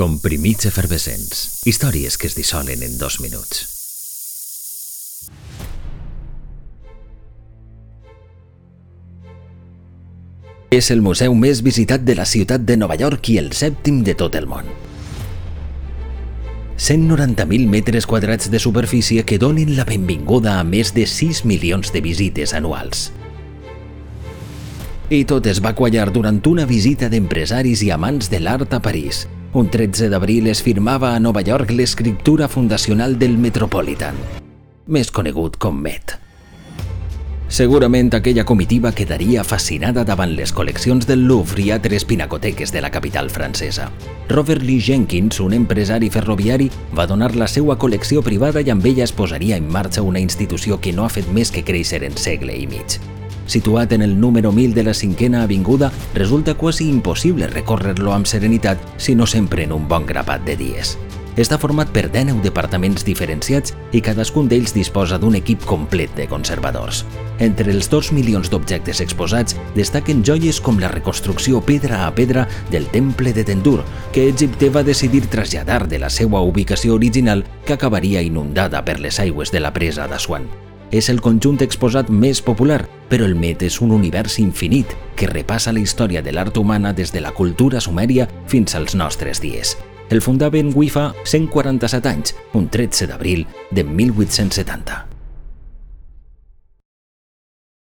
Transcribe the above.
Comprimits efervescents. Històries que es dissolen en dos minuts. És el museu més visitat de la ciutat de Nova York i el sèptim de tot el món. 190.000 metres quadrats de superfície que donen la benvinguda a més de 6 milions de visites anuals. I tot es va quallar durant una visita d'empresaris i amants de l'art a París. Un 13 d'abril es firmava a Nova York l'escriptura fundacional del Metropolitan, més conegut com Met. Segurament aquella comitiva quedaria fascinada davant les col·leccions del Louvre i altres pinacoteques de la capital francesa. Robert Lee Jenkins, un empresari ferroviari, va donar la seva col·lecció privada i amb ella es posaria en marxa una institució que no ha fet més que créixer en segle i mig. Situat en el número 1000 de la cinquena avinguda, resulta quasi impossible recórrer-lo amb serenitat si no s'empren un bon grapat de dies. Està format per 19 departaments diferenciats i cadascun d'ells disposa d'un equip complet de conservadors. Entre els 2 milions d'objectes exposats destaquen joies com la reconstrucció pedra a pedra del temple de Tendur, que Egipte va decidir traslladar de la seva ubicació original que acabaria inundada per les aigües de la presa d'Aswan. És el conjunt exposat més popular, però el Met és un univers infinit que repassa la història de l'art humana des de la cultura sumèria fins als nostres dies. El fundaven avui fa 147 anys, un 13 d'abril de 1870.